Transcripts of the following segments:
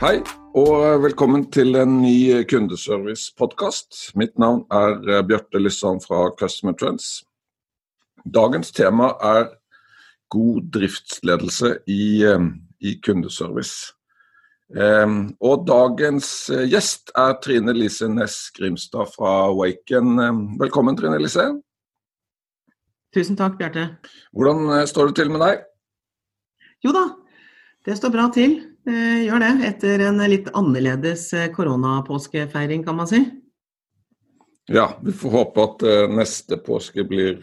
Hei, og velkommen til en ny kundeservice-podkast. Mitt navn er eh, Bjarte Lysand fra Customer Trends. Dagens tema er god driftsledelse i, eh, i kundeservice. Um, og dagens eh, gjest er Trine Lise Næss Grimstad fra Waken. Velkommen, Trine Lise. Tusen takk, Bjarte. Hvordan står det til med deg? Jo da, det står bra til. Eh, gjør det. Etter en litt annerledes eh, koronapåskefeiring, kan man si. Ja, vi får håpe at uh, neste påske blir,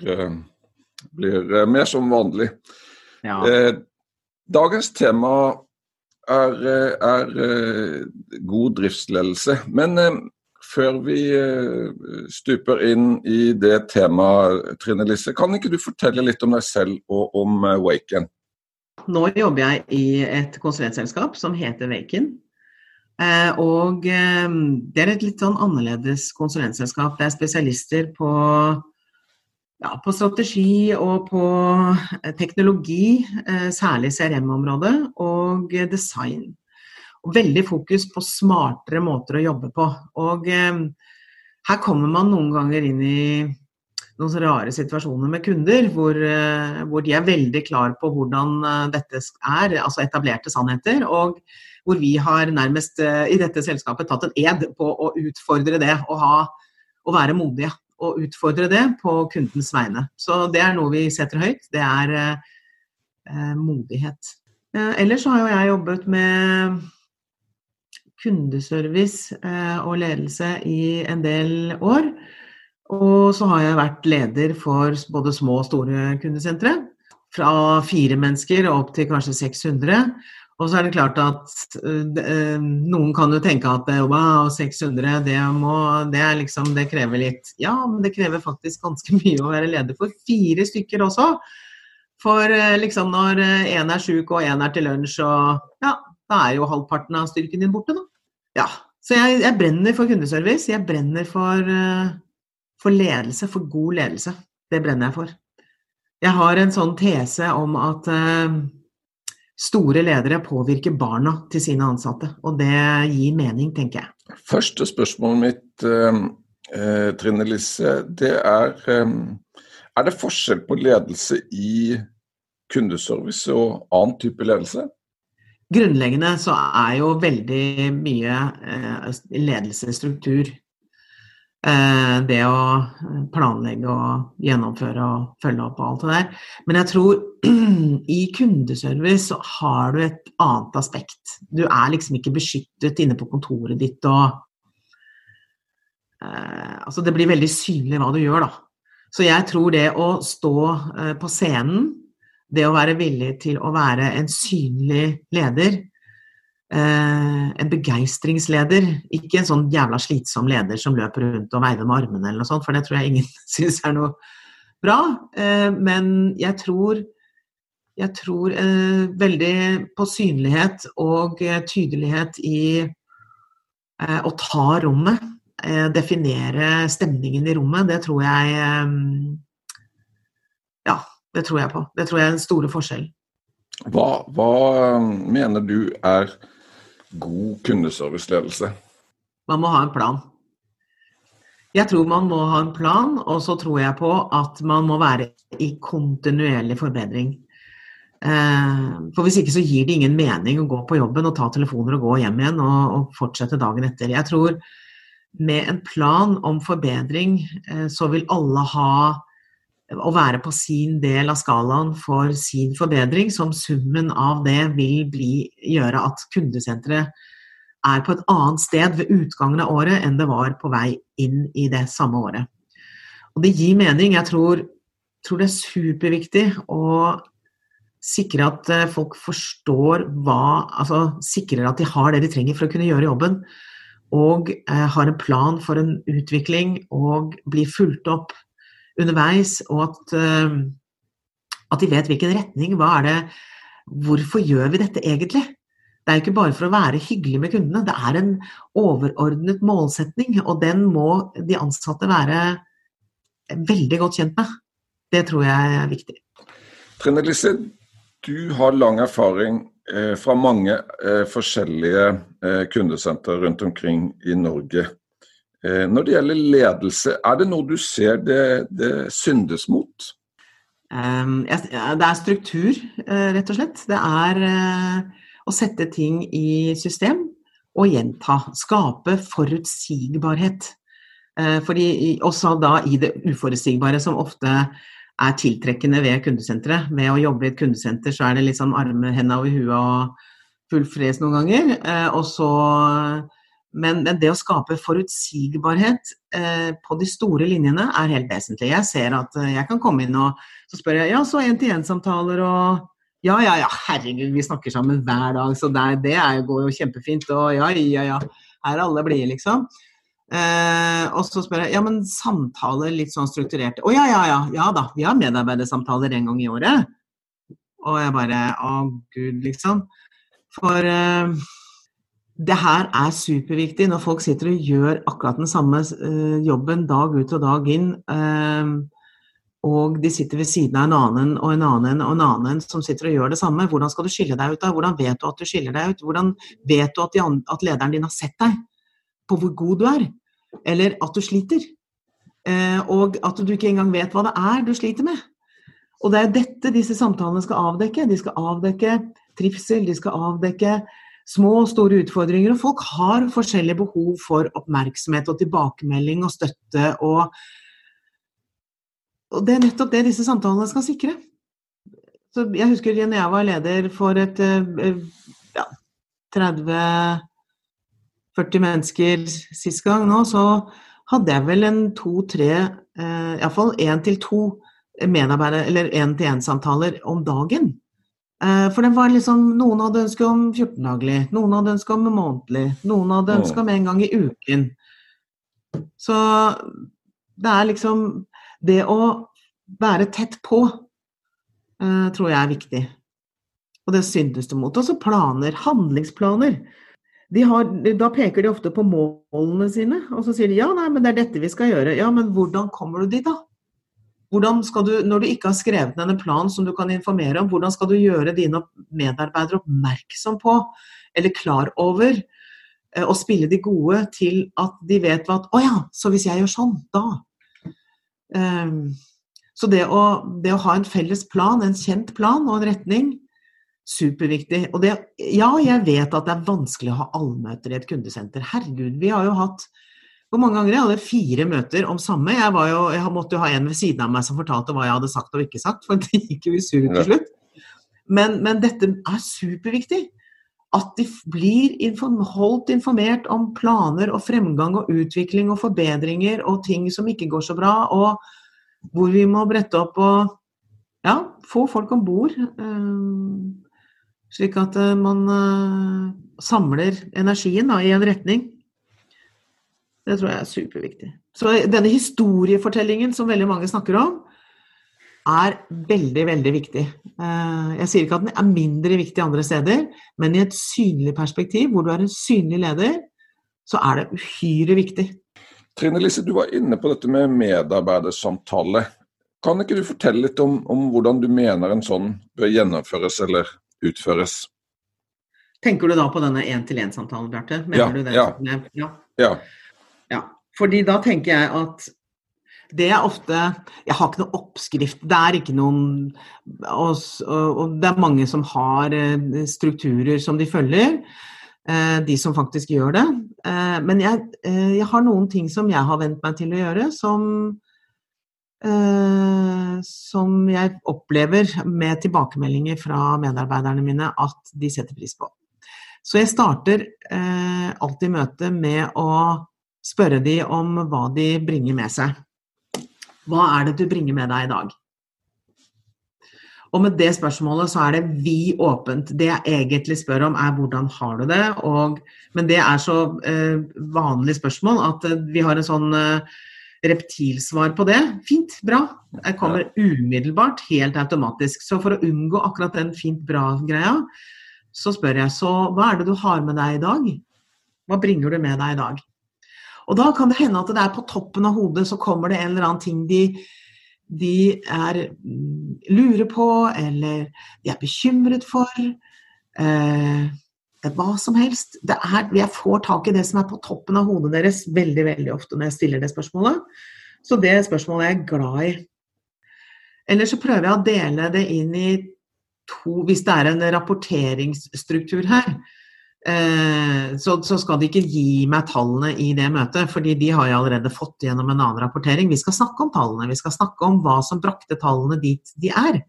blir mer som vanlig. Ja. dagens tema er, er god driftsledelse. Men før vi stuper inn i det temaet, Trine Lisse, kan ikke du fortelle litt om deg selv og om Waken? Nå jobber jeg i et konsulentselskap som heter Waken. Eh, og eh, det er et litt sånn annerledes konsulentselskap. Det er spesialister på, ja, på strategi og på eh, teknologi, særlig CRM-området, og design. Og veldig fokus på smartere måter å jobbe på. Og her kommer man noen ganger inn i noen rare situasjoner med kunder hvor, eh, hvor, de er veldig klar på hvordan eh, dette er, altså etablerte sannheter. Og hvor vi har nærmest eh, i dette selskapet tatt en ed på å utfordre det og ha, å være modige. Og utfordre det på kundens vegne. Så det er noe vi setter høyt. Det er eh, modighet. Eh, ellers har jo jeg jobbet med kundeservice eh, og ledelse i en del år. Og så har jeg vært leder for både små og store kundesentre. Fra fire mennesker opp til kanskje 600. Og så er det klart at øh, noen kan jo tenke at wow, 600, det, må, det, liksom, det krever litt Ja, men det krever faktisk ganske mye å være leder for fire stykker også. For liksom når én er sjuk og én er til lunsj, og ja, da er jo halvparten av styrken din borte, da. Ja. Så jeg, jeg brenner for kundeservice. Jeg brenner for uh, for ledelse, for god ledelse. Det brenner jeg for. Jeg har en sånn tese om at uh, store ledere påvirker barna til sine ansatte. Og det gir mening, tenker jeg. Første spørsmålet mitt, uh, uh, Trine Lise, det er Er det forskjell på ledelse i kundeservice og annen type ledelse? Grunnleggende så er jo veldig mye ledelsesstruktur Eh, det å planlegge og gjennomføre og følge opp og alt det der. Men jeg tror i kundeservice så har du et annet aspekt. Du er liksom ikke beskyttet inne på kontoret ditt og eh, Altså det blir veldig synlig hva du gjør, da. Så jeg tror det å stå eh, på scenen, det å være villig til å være en synlig leder, eh, en begeistringsleder. Ikke en sånn jævla slitsom leder som løper rundt og veiver med armene eller noe sånt, for det tror jeg ingen syns er noe bra. Eh, men jeg tror, jeg tror eh, veldig på synlighet og eh, tydelighet i eh, å ta rommet. Eh, definere stemningen i rommet. Det tror jeg Ja, det tror jeg på. Det tror jeg er den store forskjellen. Hva, hva mener du er god kundeserviceledelse? Man må ha en plan. Jeg tror man må ha en plan, og så tror jeg på at man må være i kontinuerlig forbedring. Eh, for hvis ikke så gir det ingen mening å gå på jobben og ta telefoner og gå hjem igjen og, fortsette dagen etter. Jeg tror med en plan om forbedring eh, så vil alle ha å være på sin del av skalaen for sin forbedring, som summen av det vil bli, gjøre at kundesenteret er på et annet sted ved utgangen av året enn det var på vei inn i det samme året. Og det gir mening. Jeg tror, tror det er superviktig å sikre at eh, folk forstår hva Altså sikrer at de har det de trenger for å kunne gjøre jobben. og eh, har en plan for en utvikling og blir fulgt opp underveis, og at, eh, at de vet hvilken retning. Hva er det Hvorfor gjør vi dette egentlig? Det er ikke bare for å være hyggelig med kundene, det er en overordnet målsetning, og den må de ansatte være veldig godt kjent med. Det tror jeg er viktig. Trine Lise, du har lang erfaring eh, fra mange eh, forskjellige kundesenter rundt omkring i Norge. Eh, når det gjelder ledelse, er det noe du ser det, det syndes mot? Um, det er struktur, eh, rett og slett. Det er eh, å sette ting i system og gjenta. Skape forutsigbarhet. Fordi også da i det uforutsigbare, som ofte er tiltrekkende ved kundesenteret. Ved å jobbe i et kundesenter så er det liksom arme, hendene over huet og full fres noen ganger. Og så, men, det å skape forutsigbarhet eh, på de store linjene er helt vesentlig. Jeg ser at eh, jeg kan komme inn og så spør jeg ja, så én-til-én-samtaler og ja, ja, ja, herregud, vi snakker sammen hver dag, så det, det er, går jo kjempefint. Og ja, ja, ja, her er alle blide, liksom. Eh, og så spør jeg ja, men samtaler litt sånn strukturert. Å ja, ja, ja. Ja da, vi har medarbeidersamtaler en gang i året. Og jeg bare Å gud, liksom. For eh, det her er superviktig når folk sitter og gjør akkurat den samme eh, jobben dag ut og dag inn. Eh, og de sitter ved siden av en annen og en annen og en annen som sitter og gjør det samme. Hvordan skal du skille deg ut da? Hvordan vet du at du skiller deg ut? Hvordan vet du at, de, at lederen din har sett deg? på hvor god du er, eller at du sliter. Eh, og at du ikke engang vet hva det er du sliter med. Og det er dette disse samtalene skal avdekke. De skal avdekke trivsel, de skal avdekke små og store utfordringer. Og folk har forskjellige behov for oppmerksomhet og tilbakemelding og støtte. Og, og det er nettopp det disse samtalene skal sikre. Så jeg husker da jeg var leder for et eh, ja, 30 40 mennesker sist gang nå, så hadde jeg vel en to-tre, eh, iallfall én til to medarbeidere, eller én-til-én-samtaler om dagen. Eh, for det var liksom, Noen hadde ønske om 14-daglig, noen hadde ønske om månedlig, noen hadde ønske om en gang i uken. Så det er liksom Det å være tett på uh, tror jeg er viktig. Og det syndes det mot. Og så planer. Handlingsplaner har, da peker de ofte på målene sine, og så sier de ja, nei, men det er dette vi skal gjøre. Ja, men hvordan kommer du dit, da? Hvordan skal du, Når du ikke har skrevet ned en plan som du kan informere om, hvordan skal du gjøre dine medarbeidere oppmerksom på, eller klar over, eh, og spille de gode til at de vet at Å ja, så hvis jeg gjør sånn, da um, Så det å, det å ha en felles plan, en kjent plan og en retning, Superviktig. Og det, ja, jeg vet at det er vanskelig å ha allmøter i et kundesenter. Herregud, vi har jo hatt hvor mange ganger jeg hadde fire møter om samme. Jeg, jo, jeg, måtte jo ha en ved siden av meg som fortalte hva jeg hadde sagt og ikke sagt, for det gikk jo i surr til slutt. Men, men, dette er superviktig. At de blir inform holdt informert om planer og fremgang og utvikling og forbedringer og ting som ikke går så bra, og hvor vi må brette opp og ja, få folk om bord. Øh, slik at eh, man øh, samler energien da, i en retning. Det tror jeg er superviktig. Så denne historiefortellingen som veldig mange snakker om, er veldig, veldig viktig. Uh, jeg sier ikke at den er mindre viktig andre steder, men i et synlig perspektiv, hvor du er en synlig leder, så er det uhyre viktig. Trine Lise, du var inne på dette med medarbeidersamtale. Kan ikke du fortelle litt om, om hvordan du mener en sånn bør gjennomføres eller utføres. Tenker du da på denne én-til-én-samtalen, Bjarte? Ja, ja. ja. ja. Ja. Fordi da tenker jeg at det er ofte Jeg har ikke noe oppskrift. Det er ikke noen og, og det er mange som har eh, strukturer som de følger. Eh, de som faktisk gjør det. Eh, men jeg, jeg har noen ting som jeg har vent meg til å gjøre, som som jeg opplever med tilbakemeldinger fra medarbeiderne mine at de setter pris på. Så jeg starter alltid møtet med å spørre de om hva de bringer med seg. Hva er det du bringer med deg i dag? Og med det spørsmålet så er det vi åpent. Det jeg egentlig spør om er hvordan har du det? Og, men det er så eh, vanlig spørsmål at eh, vi har en sånn eh, reptilsvar på det. Fint, bra. Jeg kommer umiddelbart, helt automatisk. Så for å unngå akkurat den fint bra-greia, så spør jeg så hva er det du har med deg i dag? Hva bringer du med deg i dag? Og da kan det hende at det er på toppen av hodet så kommer det en eller annen ting de de er mm, lurer på, eller de er bekymret for. Eh, hva som helst. Er, jeg får tak i det som er på toppen av hodet deres veldig veldig ofte når jeg stiller det spørsmålet. Så det spørsmålet er jeg glad i. Eller så prøver jeg å dele det inn i to Hvis det er en rapporteringsstruktur her, så, så, skal de ikke gi meg tallene i det møtet, fordi de har jeg allerede fått gjennom en annen rapportering. Vi skal snakke om tallene, vi skal snakke om hva som brakte tallene dit de er.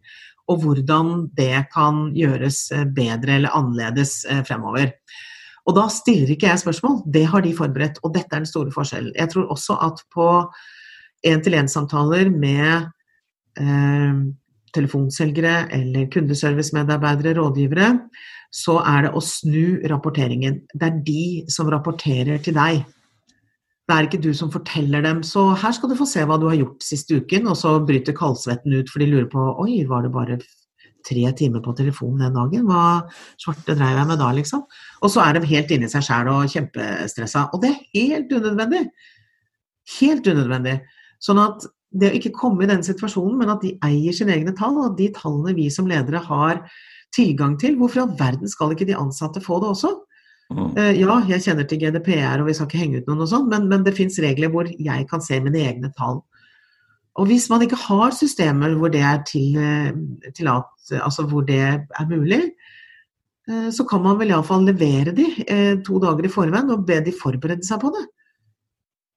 Og hvordan det kan gjøres eh, bedre eller annerledes eh, fremover. Og da stiller ikke jeg spørsmål, det har de forberedt. Og dette er den store forskjellen. Jeg tror også at på én-til-én-samtaler med eh, telefonselgere eller kundeservicemedarbeidere, rådgivere, så er det å snu rapporteringen. Det er de som rapporterer til deg. Det er ikke du som forteller dem. Så her skal du få se hva du har gjort siste uken, og så bryter kaldsvetten ut for de lurer på Oi, var det bare tre timer på telefonen den dagen? Hva svarte dreiv jeg med da, liksom? Og så er de helt inni seg sjæl og kjempestressa. Og det er helt unødvendig. Helt unødvendig. Sånn at det å ikke komme i den situasjonen, men at de eier sine egne tall, og de tallene vi som ledere har tilgang til. Hvorfor i all verden skal ikke de ansatte få det også? Mm. Uh, ja, jeg kjenner til GDPR, og vi skal ikke henge ut noen og sånn, men, men, det fins regler hvor jeg kan se mine egne tall. Og hvis man ikke har systemer hvor det er til, eh, til at, altså hvor det er mulig, uh, så kan man vel iallfall levere de uh, to dager i forveien og be de forberede seg på det.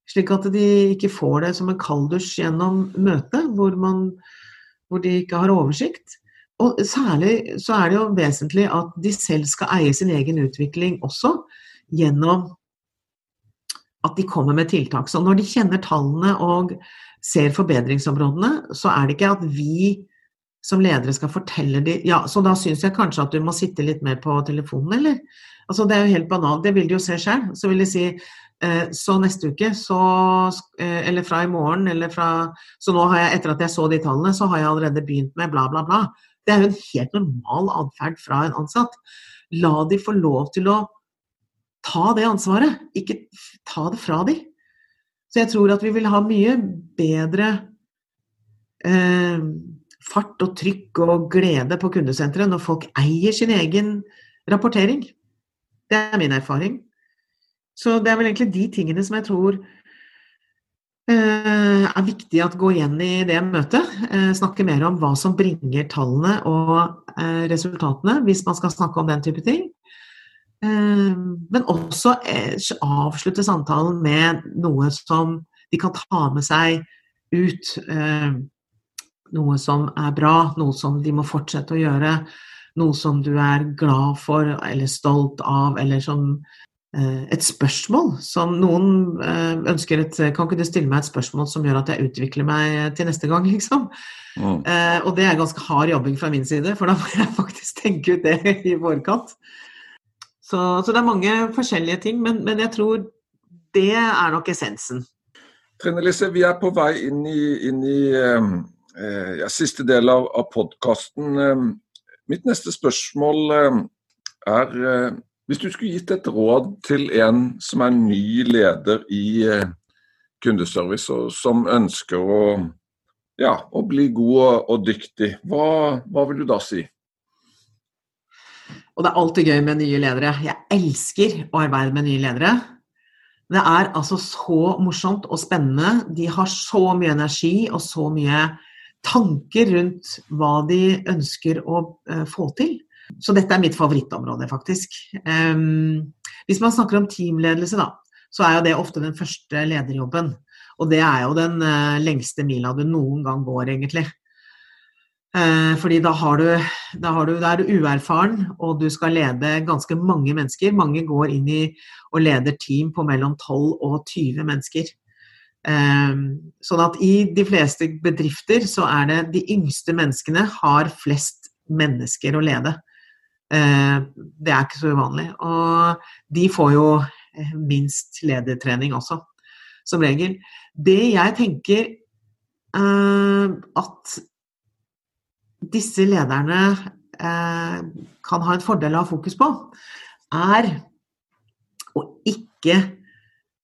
Slik at de ikke får det som en kalddusj gjennom møtet, hvor, hvor de ikke har oversikt. Og særlig så er det jo vesentlig at de selv skal eie sin egen utvikling også, gjennom at de kommer med tiltak. Så når de kjenner tallene og ser forbedringsområdene, så er det ikke at vi som ledere skal fortelle dem Ja, så da syns jeg kanskje at du må sitte litt mer på telefonen, eller? Altså, det er jo helt banalt. Det vil de jo se sjøl. Så vil de si eh, så neste uke, så eh, Eller fra i morgen, eller fra Så nå har jeg, etter at jeg så de tallene, så har jeg allerede begynt med bla, bla, bla. Det er jo en helt normal atferd fra en ansatt. La de få lov til å ta det ansvaret, ikke ta det fra de. Så jeg tror at vi vil ha mye bedre eh, fart og trykk og glede på kundesenteret når folk eier sin egen rapportering. Det er min erfaring. Så det er vel egentlig de tingene som jeg tror Eh, er viktig at gå igjen i det møtet. Eh, snakke mer om hva som bringer tallene og eh, resultatene, hvis man skal snakke om den type ting. Men også avslutte samtalen med noe som de kan ta med seg ut. Noe som er bra, noe som de må fortsette å gjøre. Noe som du er glad for eller stolt av, eller som Eh, et spørsmål som noen eh, ønsker et Kan ikke du stille meg et spørsmål som gjør at jeg utvikler meg til neste gang, liksom? Mm. Og det er ganske hard jobbing fra min side, for da må jeg faktisk tenke ut det i vårkant. Så, så det er mange forskjellige ting, men, men, jeg tror det er nok essensen. Trine Lise, vi er på vei inn i, inn i eh, ja, siste del av, av podkasten. Mitt neste spørsmål er hvis du skulle gitt et råd til en som er ny leder i eh, kundeservice, og som ønsker å, ja, å bli god og dyktig, hva, hva, vil du da si? Og Det er alltid gøy med nye ledere. Jeg elsker å arbeide med nye ledere. Det er altså så morsomt og spennende. De har så mye energi og så mye tanker rundt hva de ønsker å uh, få til. Så dette er mitt favorittområde, faktisk. Um, hvis man snakker om teamledelse, da, så er jo det ofte den første lederjobben. Og det er jo den uh, lengste mila du noen gang går, egentlig. Uh, fordi da, har du, da, har du, da, er du uerfaren, og du skal lede ganske mange mennesker. Mange går inn i og leder team på mellom 12 og 20 mennesker. Sånn at i de fleste bedrifter så er det de yngste menneskene har flest mennesker å lede. Det er ikke så uvanlig. Og de får jo minst ledertrening også, som regel. Det jeg tenker at disse lederne kan ha en fordel av fokus på, er å ikke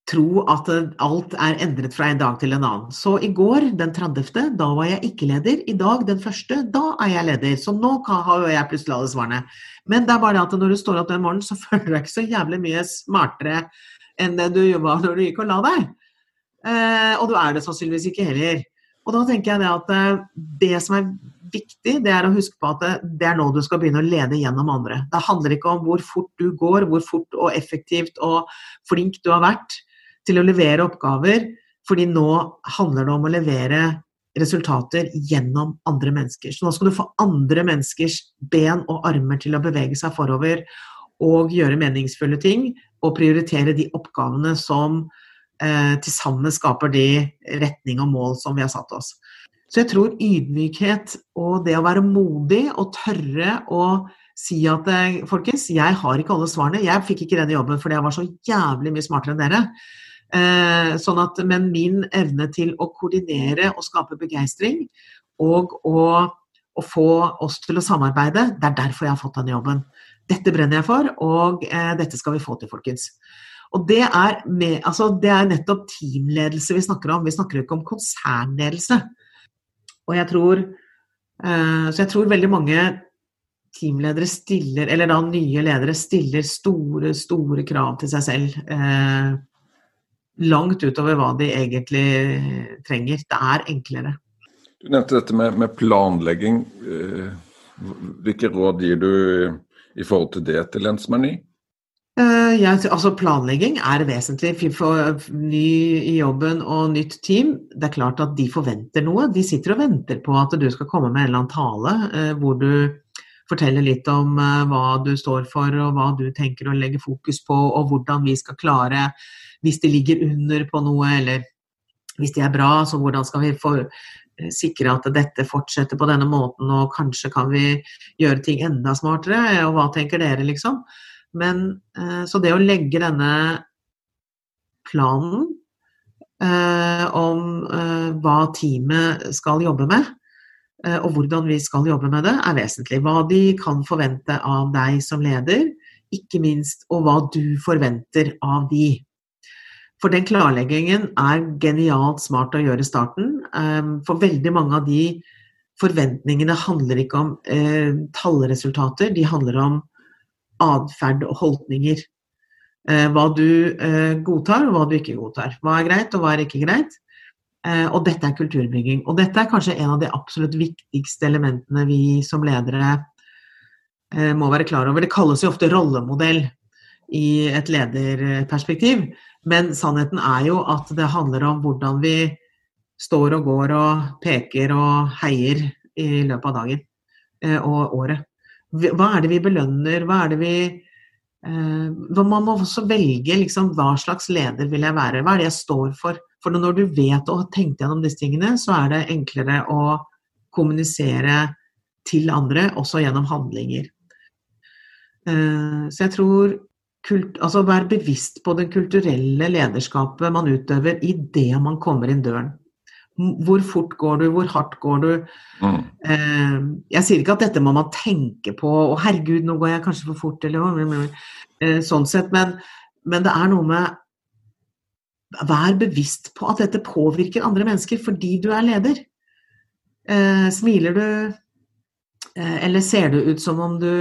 tro at alt er endret fra en dag til en annen. Så i går, den 30., da var jeg ikke leder. I dag, den første, da er jeg leder. Så nå har jo jeg plutselig alle svarene. Men det er bare det at når du står opp den morgenen, så føler du deg ikke så jævlig mye smartere enn det du var når du gikk og la deg. Eh, og du er det sannsynligvis ikke heller. Og da tenker jeg det at eh, det som er viktig, det er å huske på at det er nå du skal begynne å lede gjennom andre. Det handler ikke om hvor fort du går, hvor fort og effektivt og flink du har vært til å levere oppgaver, fordi nå handler det om å levere resultater gjennom andre mennesker. Så nå skal du få andre menneskers ben og armer til å bevege seg forover og gjøre meningsfulle ting, og prioritere de oppgavene som eh, til sammen skaper de retning og mål som vi har satt oss. Så jeg tror ydmykhet og det å være modig og tørre å si at eh, folkens, jeg har ikke alle svarene. Jeg fikk ikke denne jobben fordi jeg var så jævlig mye smartere enn dere. Eh, sånn at, men min evne til å koordinere og skape begeistring og å, å, få oss til å samarbeide, det er derfor jeg har fått den jobben. Dette brenner jeg for, og eh, dette skal vi få til, folkens. Og det er, med, altså, det er nettopp teamledelse vi snakker om. Vi snakker ikke om konsernledelse. Og jeg tror, eh, så jeg tror veldig mange teamledere stiller, eller da nye ledere stiller store, store krav til seg selv. Eh, langt utover hva de egentlig trenger. Det er enklere. Du nevnte dette med, med planlegging. Eh, hvilke råd gir du i forhold til det til en som er ny? Ja, altså planlegging er vesentlig for ny i jobben og nytt team. Det er klart at de forventer noe. De sitter og venter på at du skal komme med en eller annen tale uh, hvor du forteller litt om uh, hva du står for og hva du tenker å legge fokus på, og hvordan vi skal klare hvis de ligger under på noe, eller hvis de er bra, så hvordan skal vi få sikre at dette fortsetter på denne måten, og kanskje kan vi gjøre ting enda smartere, og hva tenker dere, liksom? Men, eh, så det å legge denne planen eh, om eh, hva teamet skal jobbe med, og hvordan vi skal jobbe med det, er vesentlig. Hva de kan forvente av deg som leder, ikke minst, og hva du forventer av de. For den klarleggingen er genialt smart å gjøre i starten. For veldig mange av de forventningene handler ikke om tallresultater, de handler om atferd og holdninger. Eh, hva du eh, godtar, og hva du ikke godtar. Hva er greit, og hva er ikke greit. Eh, og dette er kulturbygging. Og dette er kanskje en av de absolutt viktigste elementene vi som ledere må være klar over. Det kalles jo ofte rollemodell i et lederperspektiv, men sannheten er jo at det handler om hvordan vi står og går og peker og heier i løpet av dagen og året. Hva er det vi belønner? Hva er det vi eh, Man må også velge liksom, hva slags leder vil jeg være. Hva er det jeg står for? For når du vet og har tenkt gjennom disse tingene, så er det enklere å kommunisere til andre, også gjennom handlinger. Eh, så jeg tror kult, altså Være bevisst på det kulturelle lederskapet man utøver idet man kommer inn døren. Hvor fort går du, hvor hardt går du? Mm. Eh, jeg sier ikke at dette må man tenke på, og herregud, nå går jeg kanskje for fort, eller eh, sånn sett, men, men, det er noe med Vær bevisst på at dette påvirker andre mennesker fordi du er leder. Eh, smiler du, eller ser det ut som om du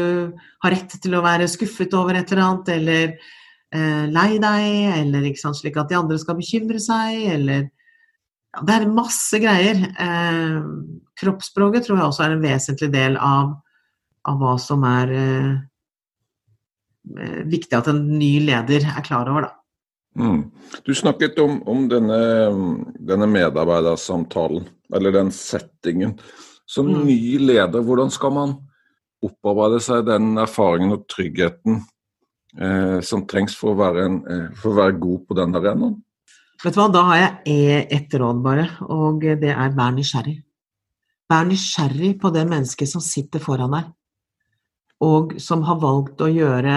har rett til å være skuffet over et eller annet, eller eh, lei deg, eller sant, slik at de andre skal bekymre seg, eller det er masse greier. Eh, kroppsspråket tror jeg også er en vesentlig del av, av hva som er eh, eh viktig at en ny leder er klar over. Da. Mm. Du snakket om, om denne, denne, medarbeidersamtalen, eller den settingen. Som mm. ny leder, hvordan skal man opparbeide seg den erfaringen og tryggheten eh, som trengs for å, være en, eh, for å være god på den arenaen? Vet du hva, da har jeg ett råd bare, og det er vær nysgjerrig. Vær nysgjerrig på det mennesket som sitter foran deg, og som har valgt å gjøre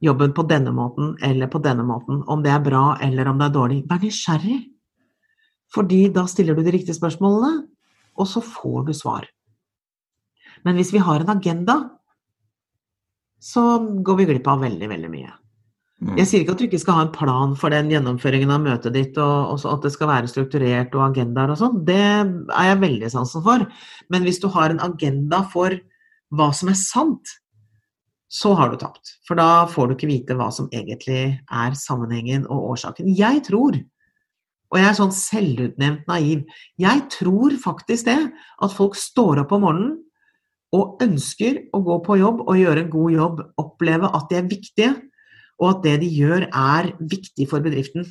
jobben på denne måten eller på denne måten. Om det er bra eller om det er dårlig. Vær nysgjerrig. Fordi da stiller du de riktige spørsmålene, og så får du svar. Men hvis vi har en agenda, så går vi glipp av veldig, veldig mye. Mm. Jeg sier ikke at du ikke skal ha en plan for den gjennomføringen av møtet ditt, og, og at det skal være strukturert og agendaer og sånn. Det er jeg veldig sansen for. Men hvis du har en agenda for hva som er sant, så har du tapt. For da får du ikke vite hva som egentlig er sammenhengen og årsaken. Jeg tror, og jeg er sånn selvutnevnt naiv, jeg tror faktisk det at folk står opp om morgenen og ønsker å gå på jobb og gjøre en god jobb, oppleve at de er viktige, og at det de gjør er viktig for bedriften.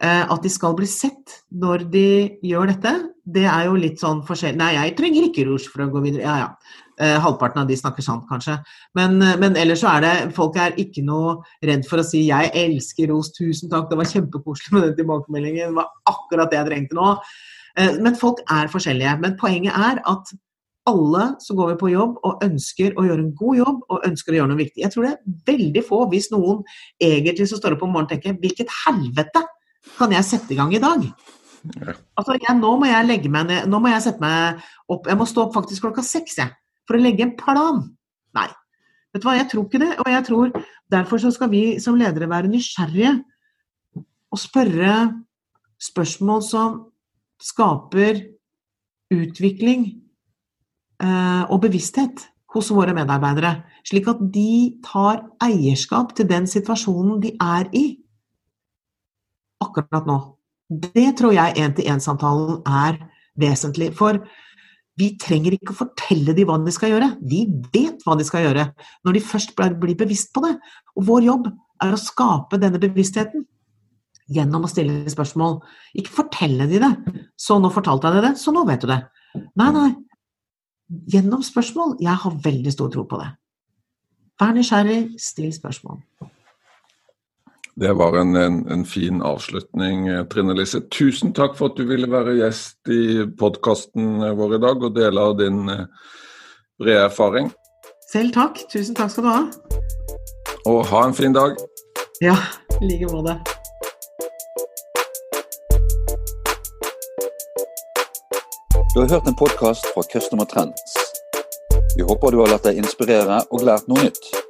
Eh, At de skal bli sett når de gjør dette, det er jo litt sånn forskjellig Nei, jeg trenger ikke rouge for å gå videre. Ja, ja. Eh, Halvparten av de snakker sant, kanskje. Men, eh, men ellers så er det Folk er ikke noe redd for å si 'jeg elsker ros', tusen takk, det var kjempekoselig med den tilbakemeldingen, det var akkurat det jeg trengte nå. Eh, Men folk er forskjellige. Men poenget er at alle så går på jobb og ønsker å gjøre en god jobb og ønsker å gjøre noe viktig. Jeg tror det er veldig få, hvis noen egentlig som står opp om morgenen tenker 'hvilket helvete kan jeg sette i gang i dag'? Ja. Altså, jeg, nå må jeg legge meg ned, nå må jeg sette meg opp Jeg må stå opp faktisk klokka seks, jeg, for å legge en plan. Nei. Vet du hva, jeg tror ikke det. Og jeg tror derfor så skal vi som ledere være nysgjerrige og spørre spørsmål som skaper utvikling eh, og bevissthet hos våre medarbeidere. Slik at de tar eierskap til den situasjonen de er i akkurat nå. Det tror jeg én-til-én-samtalen er vesentlig. For vi trenger ikke å fortelle dem hva de skal gjøre. De vet hva de skal gjøre når de først blir bevisst på det. Og vår jobb er å skape denne bevisstheten gjennom å stille spørsmål. Ikke fortelle de det. Så nå fortalte jeg deg det, så nå vet du det. Nei, nei. Gjennom spørsmål. Jeg har veldig stor tro på det. Vær nysgjerrig, still spørsmål. Det var en, en, en fin avslutning, eh, Trine Lise. Tusen takk for at du ville være gjest i podkasten vår i dag og dele av din eh, brede erfaring. Selv takk. Tusen takk skal du ha. Og ha en fin dag. Ja, i like måte. Du har hørt en podkast fra Customer Trends. Vi håper du har latt deg inspirere og lært noe nytt.